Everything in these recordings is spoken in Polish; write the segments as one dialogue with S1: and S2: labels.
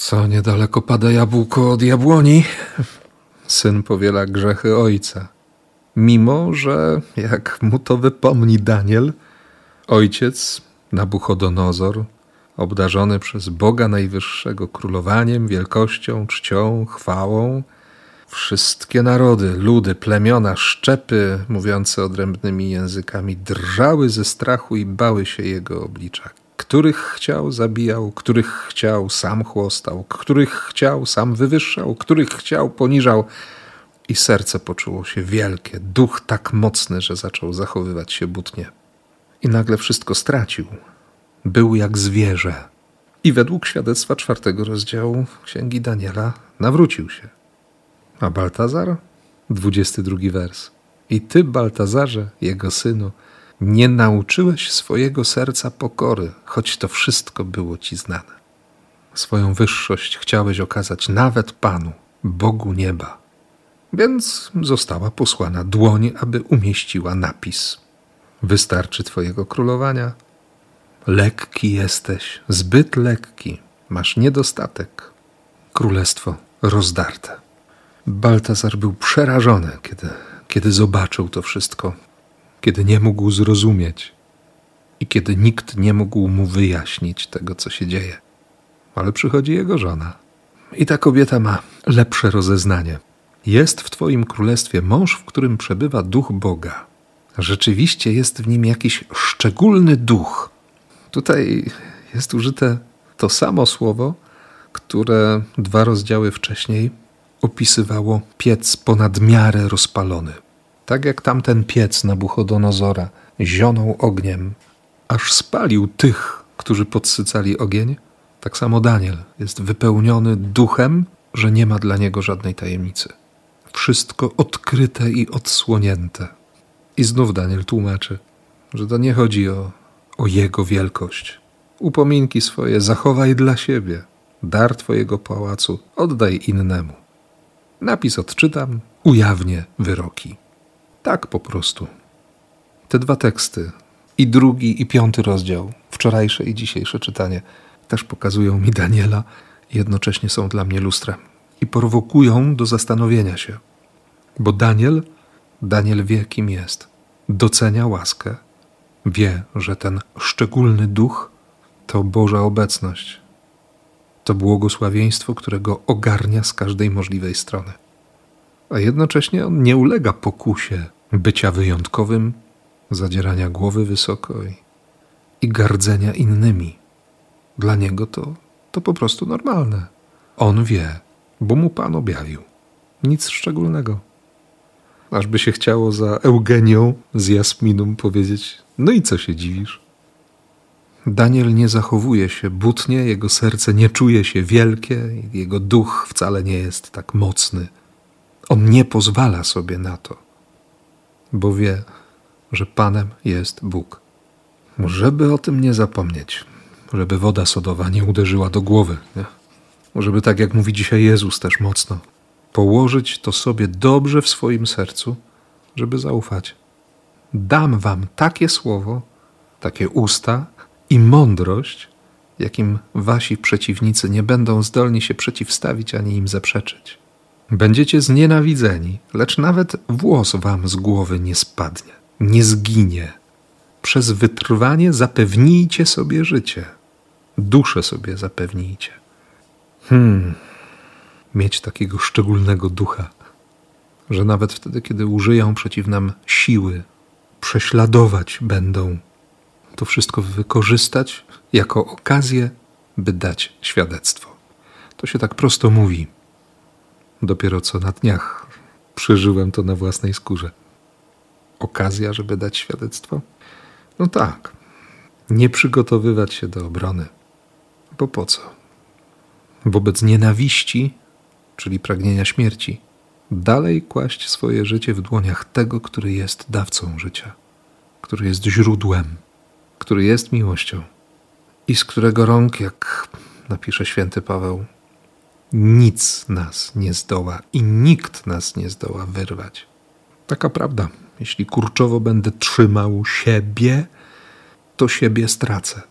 S1: Co niedaleko pada jabłko od jabłoni, syn powiela grzechy ojca. Mimo, że jak mu to wypomni Daniel, ojciec Nabuchodonozor, obdarzony przez Boga Najwyższego królowaniem, wielkością, czcią, chwałą, Wszystkie narody, ludy, plemiona, szczepy mówiące odrębnymi językami drżały ze strachu i bały się jego oblicza. Których chciał, zabijał, których chciał, sam chłostał, których chciał, sam wywyższał, których chciał, poniżał. I serce poczuło się wielkie, duch tak mocny, że zaczął zachowywać się butnie. I nagle wszystko stracił. Był jak zwierzę. I według świadectwa czwartego rozdziału Księgi Daniela nawrócił się. A Baltazar? 22 wers. I ty, Baltazarze, jego synu, nie nauczyłeś swojego serca pokory, choć to wszystko było ci znane. Swoją wyższość chciałeś okazać nawet Panu, Bogu nieba. Więc została posłana dłoń, aby umieściła napis. Wystarczy Twojego królowania. Lekki jesteś, zbyt lekki, masz niedostatek. Królestwo rozdarte. Baltazar był przerażony, kiedy, kiedy zobaczył to wszystko, kiedy nie mógł zrozumieć i kiedy nikt nie mógł mu wyjaśnić tego, co się dzieje. Ale przychodzi jego żona. I ta kobieta ma lepsze rozeznanie. Jest w Twoim królestwie mąż, w którym przebywa duch Boga. Rzeczywiście jest w nim jakiś szczególny duch. Tutaj jest użyte to samo słowo, które dwa rozdziały wcześniej opisywało piec ponad miarę rozpalony. Tak jak tamten piec Nabuchodonozora zionął ogniem, aż spalił tych, którzy podsycali ogień, tak samo Daniel jest wypełniony duchem, że nie ma dla niego żadnej tajemnicy. Wszystko odkryte i odsłonięte. I znów Daniel tłumaczy, że to nie chodzi o, o jego wielkość. Upominki swoje zachowaj dla siebie, dar twojego pałacu oddaj innemu. Napis odczytam, ujawnię wyroki. Tak po prostu. Te dwa teksty, i drugi, i piąty rozdział, wczorajsze i dzisiejsze czytanie, też pokazują mi Daniela i jednocześnie są dla mnie lustrem i prowokują do zastanowienia się. Bo Daniel, Daniel wie, kim jest. Docenia łaskę. Wie, że ten szczególny duch to Boża obecność, to błogosławieństwo, którego ogarnia z każdej możliwej strony. A jednocześnie on nie ulega pokusie bycia wyjątkowym, zadzierania głowy wysoko i, i gardzenia innymi. Dla niego to, to po prostu normalne. On wie, bo mu Pan objawił. Nic szczególnego. Aż by się chciało za Eugenią z Jasminą powiedzieć: No i co się dziwisz? Daniel nie zachowuje się butnie, jego serce nie czuje się wielkie, jego duch wcale nie jest tak mocny. On nie pozwala sobie na to, bo wie, że Panem jest Bóg. Żeby o tym nie zapomnieć, żeby woda sodowa nie uderzyła do głowy, nie? żeby tak jak mówi dzisiaj Jezus też mocno, położyć to sobie dobrze w swoim sercu, żeby zaufać. Dam wam takie słowo, takie usta, i mądrość, jakim wasi przeciwnicy nie będą zdolni się przeciwstawić ani im zaprzeczyć. Będziecie znienawidzeni, lecz nawet włos wam z głowy nie spadnie, nie zginie. Przez wytrwanie zapewnijcie sobie życie, duszę sobie zapewnijcie. Hmm, mieć takiego szczególnego ducha, że nawet wtedy, kiedy użyją przeciw nam siły, prześladować będą to wszystko wykorzystać jako okazję, by dać świadectwo. To się tak prosto mówi. Dopiero co na dniach przeżyłem to na własnej skórze. Okazja, żeby dać świadectwo? No tak. Nie przygotowywać się do obrony. Bo po co? Wobec nienawiści, czyli pragnienia śmierci, dalej kłaść swoje życie w dłoniach tego, który jest dawcą życia, który jest źródłem który jest miłością i z którego rąk, jak napisze święty Paweł, nic nas nie zdoła i nikt nas nie zdoła wyrwać. Taka prawda. Jeśli kurczowo będę trzymał siebie, to siebie stracę.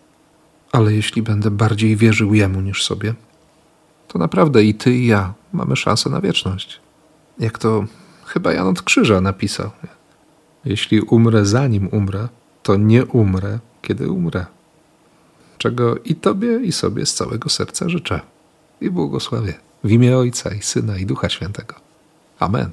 S1: Ale jeśli będę bardziej wierzył jemu niż sobie, to naprawdę i ty i ja mamy szansę na wieczność. Jak to chyba Jan od Krzyża napisał. Jeśli umrę zanim umrę, to nie umrę, kiedy umrę. Czego i tobie, i sobie z całego serca życzę i błogosławię w imię Ojca i Syna i Ducha Świętego. Amen.